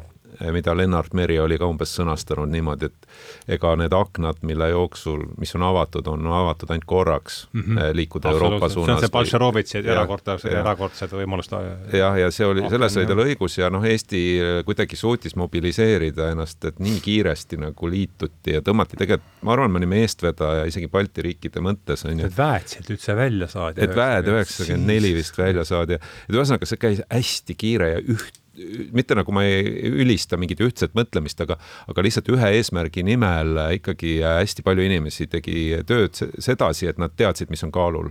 mida Lennart Meri oli ka umbes sõnastanud niimoodi, et ega need aknad, mille jooksul, mis on avatud, on avatud ainult korraks mm -hmm. liikuda Euroopa see on suunas. see Bolšerovitši Jah, erakordsed, erakordsed võimalused. jah, ja see oli, selles oli tal õigus ja noh, Eesti kuidagi suutis mobiliseerida ennast, et nii kiiresti nagu liituti ja tõmmati tegelikult, ma arvan, me olime eestvedaja isegi Balti riikide mõttes onju. et väed sealt üldse välja saadi. et väed üheksakümmend neli vist välja saadi et ühesõnaga see käis hästi kiire ja üht mitte nagu ma ei ülista mingit ühtset mõtlemist, aga, aga lihtsalt ühe eesmärgi nimel ikkagi hästi palju inimesi tegi tööd se- sedasi, et nad teadsid, mis on kaalul.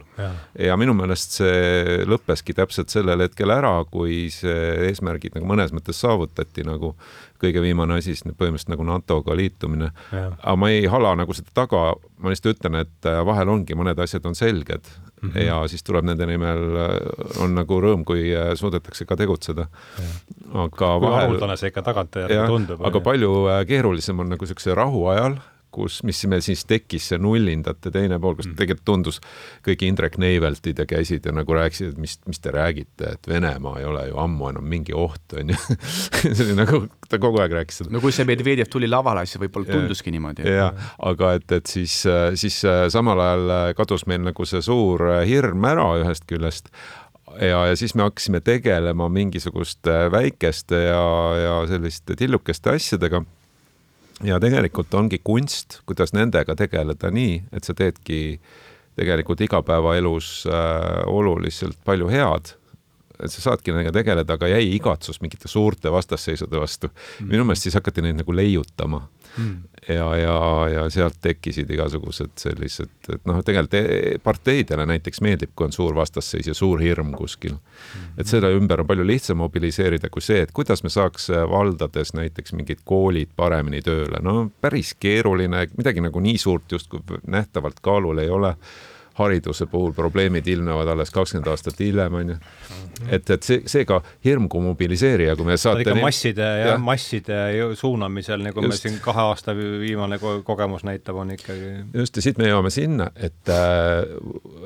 Ja minu meelest see lõppeski täpselt sellel hetkel ära, kui see eesmärgid nagu mõnes mõttes saavutati, nagu kõige viimane asi, siis põhimõtteliselt nagu NATO-ga liitumine. Aga ma ei hala nagu seda taga, ma lihtsalt ütlen, et vahel ongi, mõned asjad on selged mm -hmm. ja siis tuleb nende nimel, äh, on nagu rõõm, kui äh, suudetakse ka tegutseda. aga vahel haruldane see ikka tagantjärele jah, tundub. aga palju äh, keerulisem on nagu niisuguse rahu ajal, kus, mis meil siis tekkis, see nullindate teine pool, kus tegelikult tundus kõik Indrek Neiveltid ja käisid ja nagu rääkisid, et mis, mis te räägite, et Venemaa ei ole ju ammu enam mingi oht, onju. see oli nagu, ta kogu aeg rääkis seda no kui see Medvedjev tuli lavale, siis võib-olla tunduski niimoodi. jah, aga et, et siis, siis äh, samal ajal kadus meil nagu see suur äh, hirm ära ühest küljest ja, ja siis me hakkasime tegelema mingisuguste väikeste ja, ja selliste tillukeste asjadega. Ja tegelikult ongi kunst, kuidas nendega tegeleda nii, et sa teedki tegelikult igapäevaelus äh, oluliselt palju head. Et sa saadki nendega tegeleda, aga jäi igatsus mingite suurte vastasseisude vastu. Mm.. minu meelest siis hakati neid nagu leiutama mm. ja, ja, ja sealt tekkisid igasugused sellised, et noh, tegelikult e- parteidele näiteks meeldib, kui on suur vastasseis ja suur hirm kuskil. Mm.. et selle ümber on palju lihtsam mobiliseerida kui see, et kuidas me saaks valdades näiteks mingid koolid paremini tööle, no päris keeruline, midagi nagu nii suurt justkui nähtavalt kaalul ei ole hariduse puhul probleemid ilmnevad alles kakskümmend aastat hiljem, on ju. et, et see, seega hirm kui mobiliseerija, kui me saate ikka masside ja, ja masside suunamisel, nagu just. me siin kahe aasta viimane kogemus näitab, on ikkagi. just, ja siit me jõuame sinna, et äh,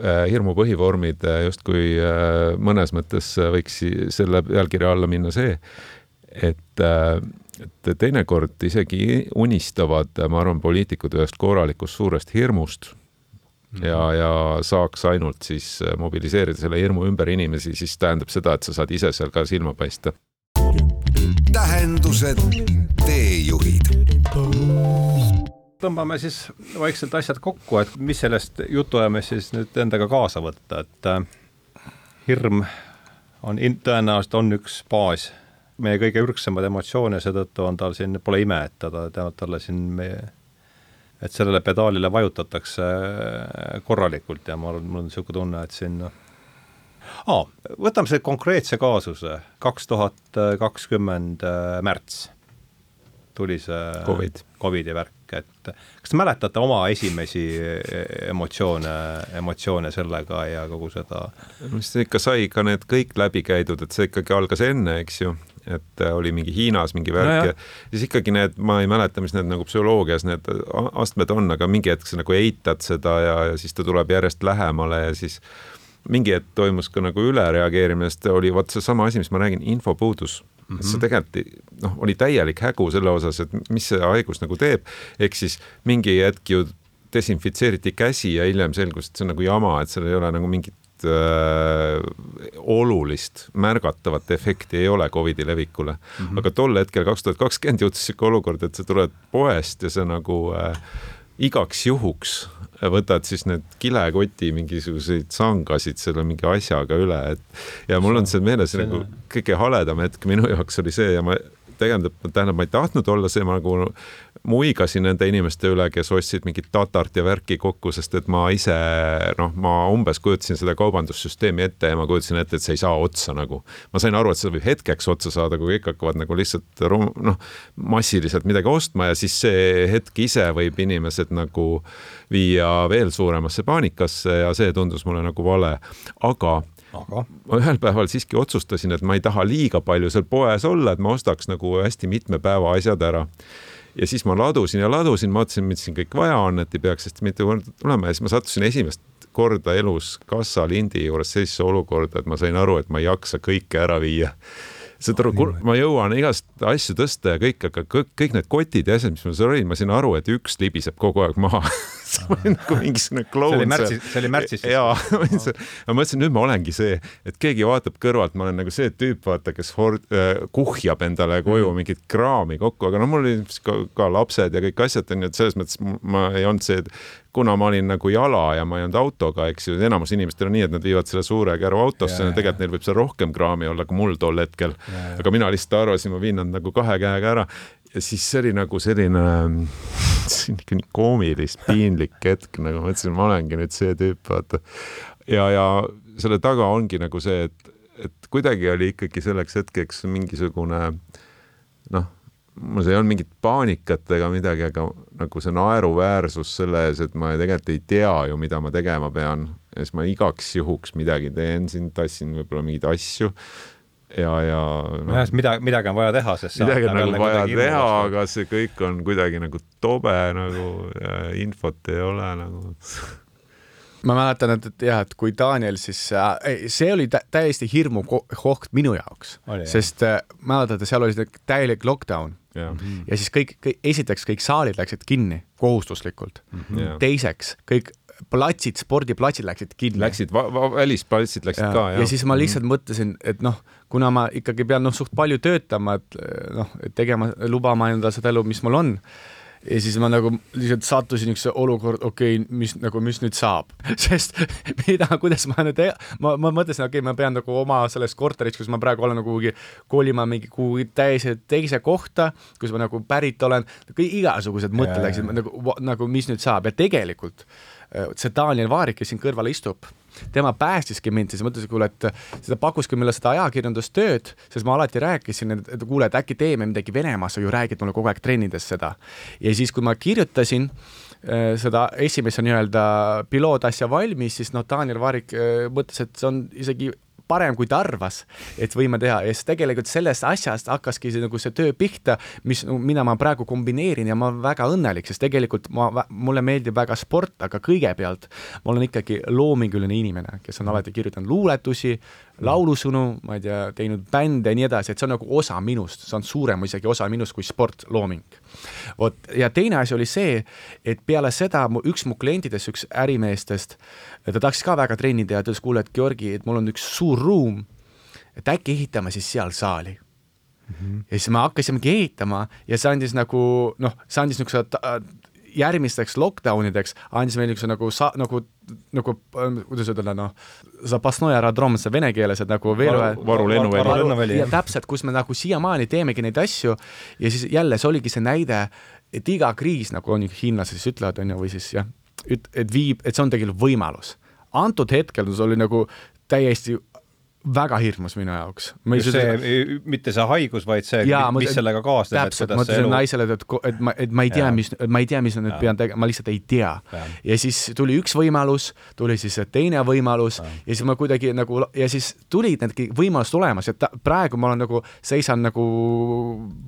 äh, hirmu põhivormid äh, justkui äh, mõnes mõttes võiks selle pealkirja alla minna see, et äh, et teinekord isegi unistavad, ma arvan, poliitikud ühest korralikust suurest hirmust ja, mhm. ja saaks ainult siis äh, mobiliseerida selle hirmu ümber inimesi, siis tähendab seda, et sa saad ise seal ka silma paista. tähendused, teejuhid. tõmbame siis vaikselt asjad kokku, et mis sellest jutuajamist siis nüüd endaga kaasa võtta, et äh, hirm on, tõenäoliselt on üks baas meie kõige ürgsemad emotsioone, seetõttu on tal siin, pole ime, et ta, talle siin meie et sellele pedaalile vajutatakse äh, korralikult ja ma arvan, mul on niisugune tunne, et siin noh ah,, võtame selle konkreetse kaasuse, kaks tuhat kakskümmend äh, märts tuli see Covid. Covidi värk, et kas te mäletate oma esimesi äh, emotsioone, emotsioone sellega ja kogu seda? siis ikka sai ka need kõik läbi käidud, et see ikkagi algas enne, eks ju et äh, oli mingi Hiinas mingi värk no, ja siis ikkagi need, ma ei mäleta, mis need nagu psühholoogias need astmed on, aga mingi hetk sa nagu eitad seda ja, ja siis ta tuleb järjest lähemale ja siis mingi hetk toimus ka nagu ülereageerimine, sest oli vot seesama asi, mis ma räägin, infopuudus mm. -hmm. see tegelikult noh, oli täielik hägu selle osas, et mis see haigus nagu teeb, ehk siis mingi hetk ju desinfitseeriti käsi ja hiljem selgus, et see on nagu jama, et seal ei ole nagu mingit äh, olulist märgatavat efekti ei ole Covidi levikule mm. -hmm. aga tol hetkel, kaks tuhat kakskümmend jõudis sihuke olukord, et sa tuled poest ja sa nagu äh, igaks juhuks võtad siis need kilekoti mingisuguseid sangasid selle mingi asjaga üle, et ja mul on see meeles see nagu kõige haledam hetk minu jaoks oli see ja ma tähendab, tähendab, ma ei tahtnud olla see, ma nagu muigasin nende inimeste üle, kes ostsid mingit tatart ja värki kokku, sest et ma ise noh, ma umbes kujutasin seda kaubandussüsteemi ette ja ma kujutasin ette, et see ei saa otsa nagu. ma sain aru, et see võib hetkeks otsa saada, kui kõik hakkavad nagu lihtsalt noh, massiliselt midagi ostma ja siis see hetk ise võib inimesed nagu viia veel suuremasse paanikasse ja see tundus mulle nagu vale, aga aga? Ma ühel päeval siiski otsustasin, et ma ei taha liiga palju seal poes olla, et ma ostaks nagu hästi mitme päeva asjad ära. Ja siis ma ladusin ja ladusin, vaatasin, mis siin kõik vaja on, et ei peaks hästi mitu korda tulema. Ja siis ma sattusin esimest korda elus kassalindi juures sellisesse olukorda, et ma sain aru, et ma ei jaksa kõike ära viia. Saad aru, ma jõuan igast asju tõsta ja kõik, aga kõik, kõik need kotid ja asjad, mis mul seal olid, ma sain aru, et üks libiseb kogu aeg maha see oli nagu mingisugune kloun. see oli märtsis, see oli märtsis jaa, ma mõtlesin, nüüd ma olengi see, et keegi vaatab kõrvalt, ma olen nagu see tüüp, vaata, kes hord- äh,, kuhjab endale koju mm. mingit kraami kokku, aga no mul olid ka, ka lapsed ja kõik asjad onju, et selles mõttes ma ei olnud see, kuna ma olin nagu jala ja ma ei olnud autoga, eks ju, enamus inimestel on nii, et nad viivad selle suure käru autosse ja, ja tegelikult neil võib seal rohkem kraami olla kui mul tol hetkel. aga mina lihtsalt arvasin, ma viin nad nagu kahe käega ära ja siis see oli nagu selline, see on ikka nii koomilist, piinlik hetk, nagu ma mõtlesin, ma olengi nüüd see tüüp, vaata. ja, ja selle taga ongi nagu see, et, et kuidagi oli ikkagi selleks hetkeks mingisugune noh, mul ei olnud mingit paanikat ega midagi, aga nagu see naeruväärsus selle ees, et ma tegelikult ei tea ju, mida ma tegema pean ja siis ma igaks juhuks midagi teen siin, tassin võib-olla mingeid asju ja, ja no, jah, midagi, midagi on vaja teha, sest midagi on nagu vaja teha, aga see kõik on kuidagi nagu tobe nagu infot ei ole nagu. Ma mäletan, et, et jah, et kui Daniel siis äh,, see oli tä täiesti hirmu koht minu jaoks, sest äh, mäletate, seal oli täielik lockdown. Ja, -hmm. ja siis kõik, kõik, esiteks kõik saalid läksid kinni kohustuslikult. Mm. -hmm. teiseks kõik platsid, spordiplatsid läksid kinni. Läksid, välisplatsid läksid ja, ka, jah. ja siis ma lihtsalt mm -hmm. mõtlesin, et noh, kuna ma ikkagi pean noh, suht palju töötama, et noh, et tegema, lubama endale seda elu, mis mul on ja siis ma nagu lihtsalt sattusin niisuguse olukord, okei okay,, mis nagu, mis nüüd saab, sest mida, kuidas ma nüüd, ma, ma mõtlesin, okei okay,, ma pean nagu oma selles korteris, kus ma praegu olen nagu kuhugi kolima mingi kuhugi täiesti teise kohta, kus ma nagu pärit olen, igasugused mõtted läksid nagu, nagu mis nüüd saab ja tegelikult äh, see Daniel Vaarik, kes siin kõrval istub tema päästiski mind, siis mõtlesin, kuule, et ta pakkuski mulle seda ajakirjandustööd, sest ma alati rääkisin, et, kuule, et äkki teeme midagi Venemaas, sa ju räägid mulle kogu aeg trennides seda. ja siis, kui ma kirjutasin äh, seda esimese nii-öelda pilootasja valmis, siis noh, Daniel Vaarik äh, mõtles, et see on isegi parem, kui ta arvas, et võime teha. Ja siis tegelikult sellest asjast hakkaski see, nagu see töö pihta, mis, mida ma praegu kombineerin ja ma olen väga õnnelik, sest tegelikult ma, mulle meeldib väga sport, aga kõigepealt ma olen ikkagi loominguline inimene, kes on alati kirjutanud luuletusi, laulusõnu, ma ei tea, teinud bände ja nii edasi, et see on nagu osa minust, see on suurem isegi osa minust kui sportlooming. vot, ja teine asi oli see, et peale seda mu, üks mu klientidest, üks ärimeestest, ta tahtis ka väga trenni teha, ta ütles, kuule, et Georgi, et mul on üks suur ruum, et äkki ehitame siis seal saali Mm -hmm. ja siis me hakkasimegi ehitama ja see andis nagu noh, see andis niisuguse järgmisteks lockdown ideks andis meile niisuguse nagu sa-, nagu, nagu kuidas ütelda, noh, Zapasnoja aerodrom, see vene keeles, et nagu veel ühe varu lennuväli. ja täpselt, kus me nagu siiamaani teemegi neid asju ja siis jälle see oligi see näide, et iga kriis, nagu on ju hiinlased siis ütlevad, on ju, või siis jah, et, et viib, et see on tegelikult võimalus. antud hetkel see oli nagu täiesti väga hirmus minu jaoks. see, mitte see haigus, vaid see, mis sellega kaasneb, et kuidas see elu. naisele, et, et ma, et ma ei tea, mis, ma ei tea, mis ma nüüd pean tegema, ma lihtsalt ei tea. ja siis tuli üks võimalus, tuli siis teine võimalus ja, ja siis ma kuidagi nagu ja siis tulid need võimalused olemas, et ta, praegu ma olen nagu, seisan nagu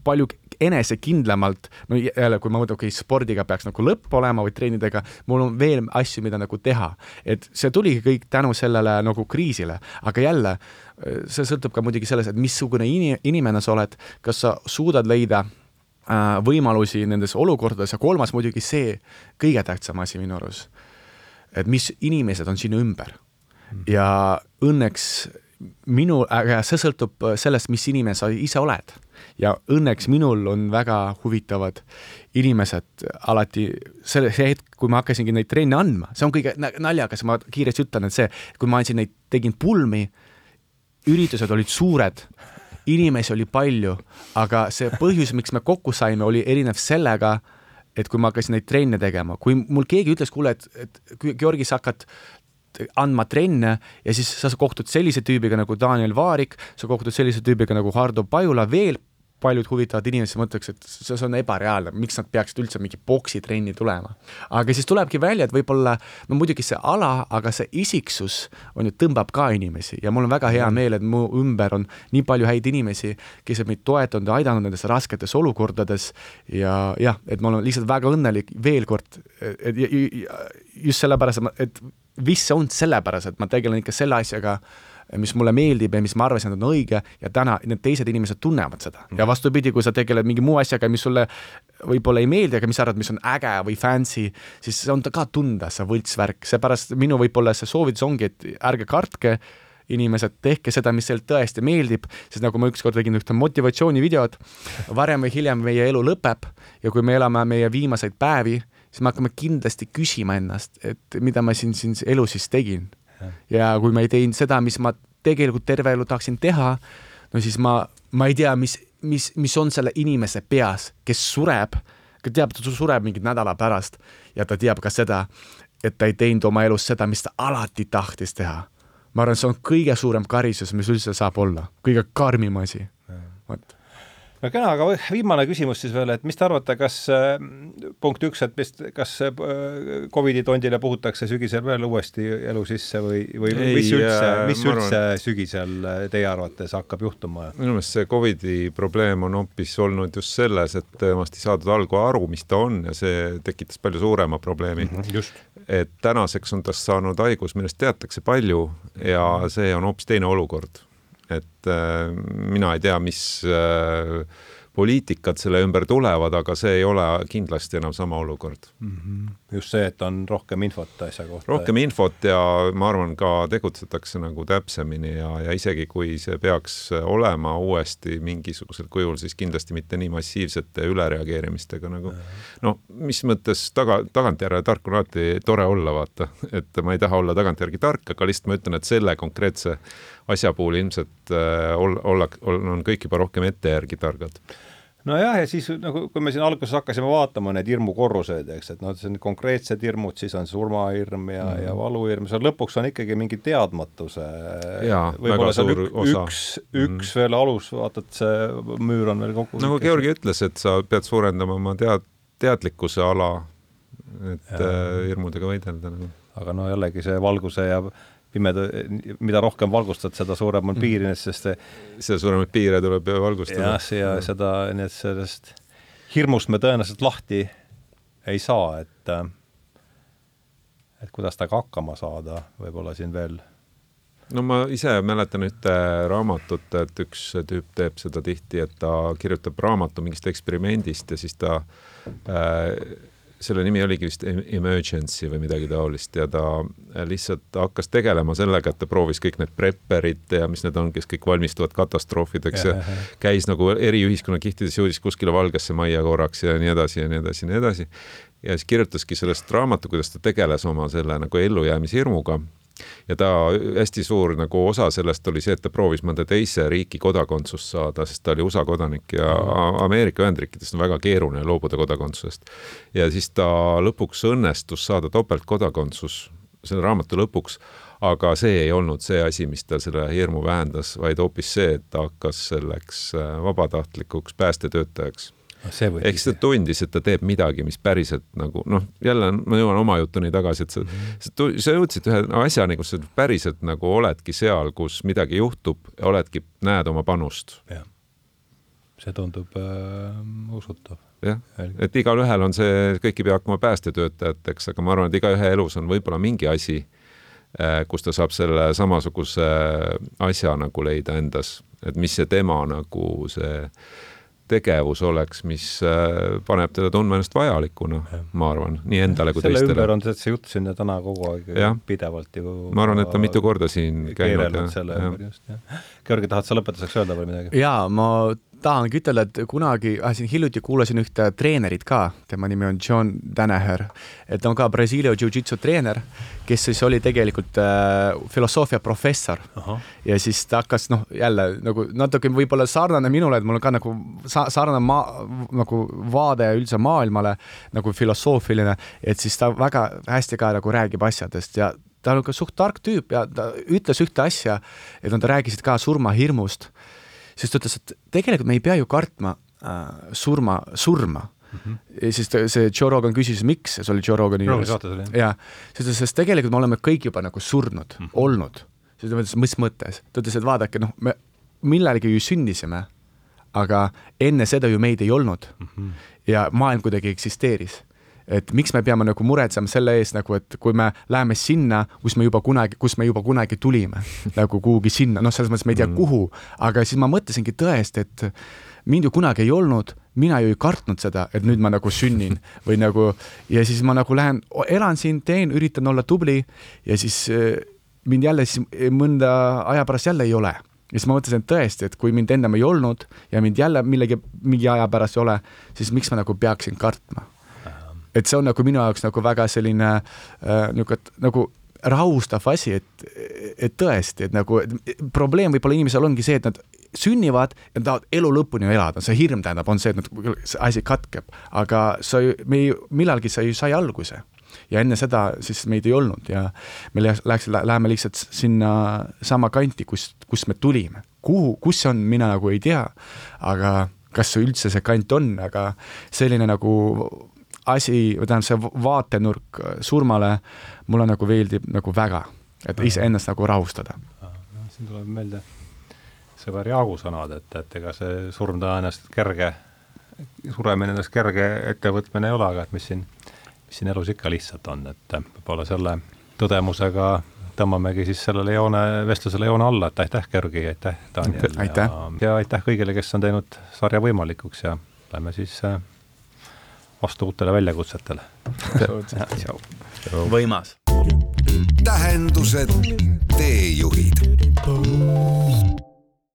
palju enesekindlamalt, no jälle, kui ma mõtlen, okei okay,, spordiga peaks nagu lõpp olema või trennidega, mul on veel asju, mida nagu teha. et see tuligi kõik tänu sellele nagu kriisile, aga jälle, see sõltub ka muidugi sellest, et missugune ini-, inimene sa oled, kas sa suudad leida äh, võimalusi nendes olukordades ja kolmas muidugi see, kõige tähtsam asi minu arust, et mis inimesed on sinu ümber. Mm. ja õnneks minu, aga see sõltub sellest, mis inimene sa ise oled ja õnneks minul on väga huvitavad inimesed alati, selle, see hetk, kui ma hakkasingi neid trenne andma, see on kõige naljakas, ma kiiresti ütlen, et see, kui ma andsin neid, tegin pulmi, üritused olid suured, inimesi oli palju, aga see põhjus, miks me kokku saime, oli erinev sellega, et kui ma hakkasin neid trenne tegema, kui mul keegi ütles, kuule, et, et Georgi, sa hakkad andma trenne ja siis sa kohtud sellise tüübiga nagu Daniel Vaarik, sa kohtud sellise tüübiga nagu Hardo Pajula, veel paljud huvitavad inimesed mõtleks, et see, on ebareaalne, miks nad peaksid üldse mingi boksitrenni tulema. aga siis tulebki välja, et võib-olla, no muidugi see ala, aga see isiksus on ju, tõmbab ka inimesi. Ja mul on väga hea meel, et mu ümber on nii palju häid inimesi, kes on meid toetanud ja aidanud nendes rasketes olukordades. Ja jah, et ma olen lihtsalt väga õnnelik veel kord, et just sellepärast, et vist see on sellepärast, et ma tegelen ikka selle asjaga, mis mulle meeldib ja mis ma arvasin, et on õige ja täna need teised inimesed tunnevad seda. Mm. ja vastupidi, kui sa tegeled mingi muu asjaga, mis sulle võib-olla ei meeldi, aga mis sa arvad, mis on äge või fancy, siis see on ka tunda, see võltsvärk, seepärast minu võib-olla see soovitus ongi, et ärge kartke, inimesed, tehke seda, mis teile tõesti meeldib, sest nagu ma ükskord tegin ühte motivatsioonivideot, varem või hiljem meie elu lõpeb ja kui me elame meie viimaseid päevi, siis me hakkame kindlasti küsima ennast, et mida ma siin, siin elus siis tegin ja kui ma ei teinud seda, mis ma tegelikult terve elu tahaksin teha, no siis ma, ma ei tea, mis, mis, mis on selle inimese peas, kes sureb, teab, ta sureb mingi nädala pärast ja ta teab ka seda, et ta ei teinud oma elus seda, mis ta alati tahtis teha. ma arvan, see on kõige suurem karistus, mis üldse saab olla, kõige karmim asi. vot no kena, aga viimane küsimus siis veel, et mis te arvate, kas äh, punkt üks, et mis, kas äh, Covidi tondile puhutakse sügisel veel uuesti elu sisse või, või Ei, mis üldse, mis üldse arvan, sügisel äh, teie arvates hakkab juhtuma? minu meelest see Covidi probleem on hoopis olnud just selles, et temast ei saadud algul aru, mis ta on ja see tekitas palju suurema probleemi mm. -hmm, et tänaseks on tast saanud haigus, millest teatakse palju ja see on hoopis teine olukord et äh, mina ei tea, mis äh, poliitikad selle ümber tulevad, aga see ei ole kindlasti enam sama olukord mm. -hmm. just see, et on rohkem infot asja kohta. rohkem infot ja ma arvan, ka tegutsetakse nagu täpsemini ja, ja isegi kui see peaks olema uuesti mingisugusel kujul, siis kindlasti mitte nii massiivsete ülereageerimistega nagu no mis mõttes taga, tagantjärele tark on alati tore olla, vaata, et ma ei taha olla tagantjärgi tark, aga lihtsalt ma ütlen, et selle konkreetse asja puhul ilmselt äh, olla, olla, on kõik juba rohkem ette järgi targad nojah, ja siis nagu, kui me siin alguses hakkasime vaatama neid hirmukorruseid, eks, et noh, see on konkreetsed hirmud, siis on surmahirm ja mm, -hmm. ja valuhirm, seal lõpuks on ikkagi mingi teadmatuse. võib-olla seal ük, üks, üks mm -hmm. veel alus, vaata, et see müür on veel kogu. nagu Georgi ütles, et sa pead suurendama oma tead-, teadlikkuse ala et äh, hirmudega võidelda nagu. aga no jällegi see valguse ja pimeda, mida rohkem valgustad, seda suurem on Mm. piirines, sest see seda suuremaid piire tuleb valgustada. jah, ja seda, nii et sellest hirmust me tõenäoliselt lahti ei saa, et äh, et kuidas temaga hakkama saada, võib-olla siin veel no ma ise mäletan ühte raamatut, et üks tüüp teeb seda tihti, et ta kirjutab raamatu mingist eksperimendist ja siis ta äh, selle nimi oligi vist Emergency või midagi taolist ja ta lihtsalt hakkas tegelema sellega, et ta proovis kõik need prepperid ja mis need on, kes kõik valmistuvad katastroofideks ja, ja käis nagu eri ühiskonnakihtides, jõudis kuskile valgesse majja korraks ja nii edasi ja nii edasi ja nii edasi. ja siis kirjutaski sellest raamatu, kuidas ta tegeles oma selle nagu ellujäämise hirmuga ja ta hästi suur nagu osa sellest oli see, et ta proovis mõnda teise riigi kodakondsust saada, sest ta oli USA kodanik ja Ameerika Ühendriikidest on väga keeruline loobuda kodakondsusest. ja siis ta lõpuks õnnestus saada topeltkodakondsus selle raamatu lõpuks, aga see ei olnud see asi, mis tal selle hirmu vähendas, vaid hoopis see, et ta hakkas selleks äh, vabatahtlikuks päästetöötajaks ehk siis ta tundis, et ta teeb midagi, mis päriselt nagu noh, jälle ma jõuan oma jutuni tagasi, et sa mm, -hmm. sa jõudsid ühe asjani, kus sa päriselt nagu oledki seal, kus midagi juhtub, oledki, näed oma panust. jah, see tundub äh, usutav. jah, et igalühel on see, kõik ei pea hakkama päästetöötajateks, aga ma arvan, et igaühe elus on võib-olla mingi asi, kus ta saab selle samasuguse asja nagu leida endas, et mis see tema nagu see tegevus oleks, mis äh, paneb teda tundma ennast vajalikuna, ma arvan, nii endale kui selle teistele. ümber on see juttu täna kogu aeg Ja. pidevalt ju ma arvan, et ta mitu korda siin käinud. keerelnud selle ümber just, jah. Georgi, tahad sa lõpetuseks öelda veel midagi? jaa, ma tahangi ütelda, et kunagi äh,, siin hiljuti kuulasin ühte treenerit ka, tema nimi on John Danaher, et ta on ka Brasiilia jiu-jitsu treener, kes siis oli tegelikult äh, filosoofia professor. Ahah, ja siis ta hakkas noh, jälle nagu natuke võib-olla sarnane minule, et mul on ka nagu sa sarnane maa, nagu vaade üldse maailmale nagu filosoofiline, et siis ta väga hästi ka nagu räägib asjadest ja ta on ka suht tark tüüp ja ta ütles ühte asja, et nad rääkisid ka surmahirmust, siis ta ütles, et tegelikult me ei pea ju kartma äh, surma, surma mm. -hmm. ja siis ta, see Joe Rogan küsis, miks, see oli Joe Rogani jah. jah, siis ta ütles, sest tegelikult me oleme kõik juba nagu surnud mm, -hmm. olnud. siis ta mõtles, mis mõttes, ta ütles, et vaadake, noh, me millalgi ju sündisime, aga enne seda ju meid ei olnud mm -hmm. ja maailm kuidagi eksisteeris et miks me peame nagu muretsema selle eest nagu, et kui me läheme sinna, kus me juba kunagi, kus me juba kunagi tulime nagu kuhugi sinna, noh, selles mõttes me ei tea, kuhu, aga siis ma mõtlesingi tõesti, et mind ju kunagi ei olnud, mina ju ei kartnud seda, et nüüd ma nagu sünnin või nagu ja siis ma nagu lähen, elan siin, teen, üritan olla tubli ja siis äh, mind jälle siis mõnda aja pärast jälle ei ole. Ja siis ma mõtlesin, et tõesti, et kui mind ennem ei olnud ja mind jälle millegi, mingi aja pärast ei ole, siis miks ma nagu peaksin kartma et see on nagu minu jaoks nagu väga selline äh, niisugune nagu rahustav asi, et, et tõesti, et nagu et probleem võib-olla inimesel ongi see, et nad sünnivad ja tahavad elu lõpuni elada, see hirm tähendab, on see, et nad, see asi katkeb, aga sa ju, me ju, millalgi sa ju sai alguse. Ja enne seda siis meid ei olnud ja me läks, läheme lihtsalt sinna sama kanti, kust, kust me tulime. kuhu, kus see on, mina nagu ei tea, aga kas see üldse see kant on, aga selline nagu asi, või tähendab, see vaatenurk surmale mulle nagu meeldib nagu väga, et iseennast nagu rahustada. siin tuleb meelde sõber Jaagu sõnad, et, et ega see surm tõenäoliselt kerge, suremine ennast kerge ettevõtmine ei ole, aga et mis siin, mis siin elus ikka lihtsalt on, et võib-olla selle tõdemusega tõmbamegi siis sellele joone, vestlusele joone alla, et aitäh, Georgi, aitäh, Daniel. aitäh. ja aitäh kõigile, kes on teinud sarja võimalikuks ja lähme siis äh, vastu uutele väljakutsetele. võimas. tähendused, teejuhid